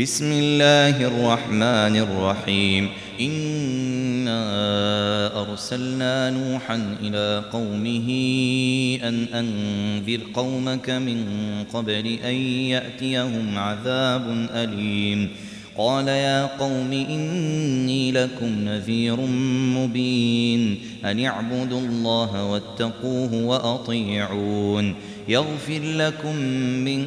بسم الله الرحمن الرحيم. إنا أرسلنا نوحا إلى قومه أن أنذر قومك من قبل أن يأتيهم عذاب أليم. قال يا قوم إني لكم نذير مبين. أن اعبدوا الله واتقوه وأطيعون. يغفر لكم من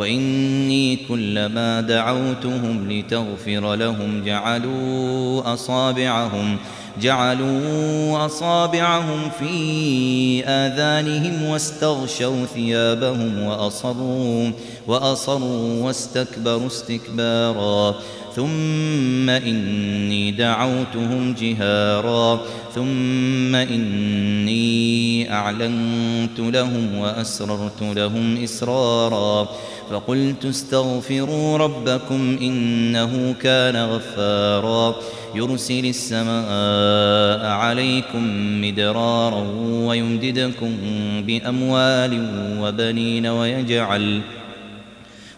وإني كلما دعوتهم لتغفر لهم جعلوا أصابعهم جعلوا أصابعهم في آذانهم واستغشوا ثيابهم وأصروا وأصروا واستكبروا استكبارا. ثم إني دعوتهم جهارا. ثم إني أعلنت لهم وأسررت لهم إسرارا. فقلت استغفروا ربكم إنه كان غفارا. يرسل السماء عليكم مدرارا ويمددكم بأموال وبنين ويجعل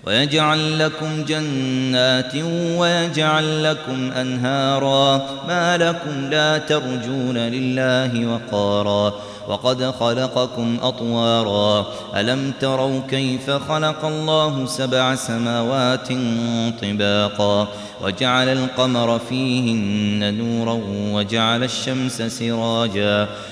ويجعل لكم جنات ويجعل لكم أنهارا ما لكم لا ترجون لله وقارا وقد خلقكم أطوارا ألم تروا كيف خلق الله سبع سماوات طباقا وجعل القمر فيهن نورا وجعل الشمس سراجا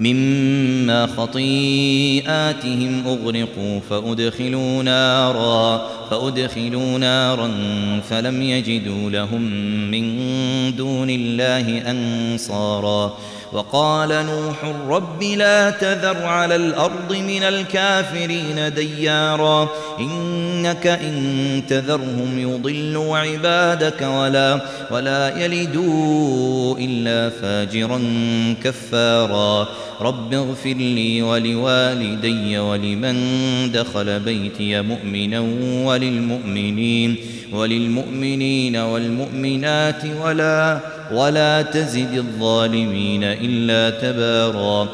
مما خطيئاتهم أغرقوا فأدخلوا نارا فأدخلوا نارا فلم يجدوا لهم من دون الله أنصارا. وقال نوح رب لا تذر على الأرض من الكافرين ديارا إنك إن تذرهم يضلوا عبادك ولا ولا يلدوا إلا فاجرا كفارا. رب اغفر لي ولوالدي ولمن دخل بيتي مؤمنا وللمؤمنين وللمؤمنين والمؤمنات ولا ولا تزد الظالمين إلا تبارا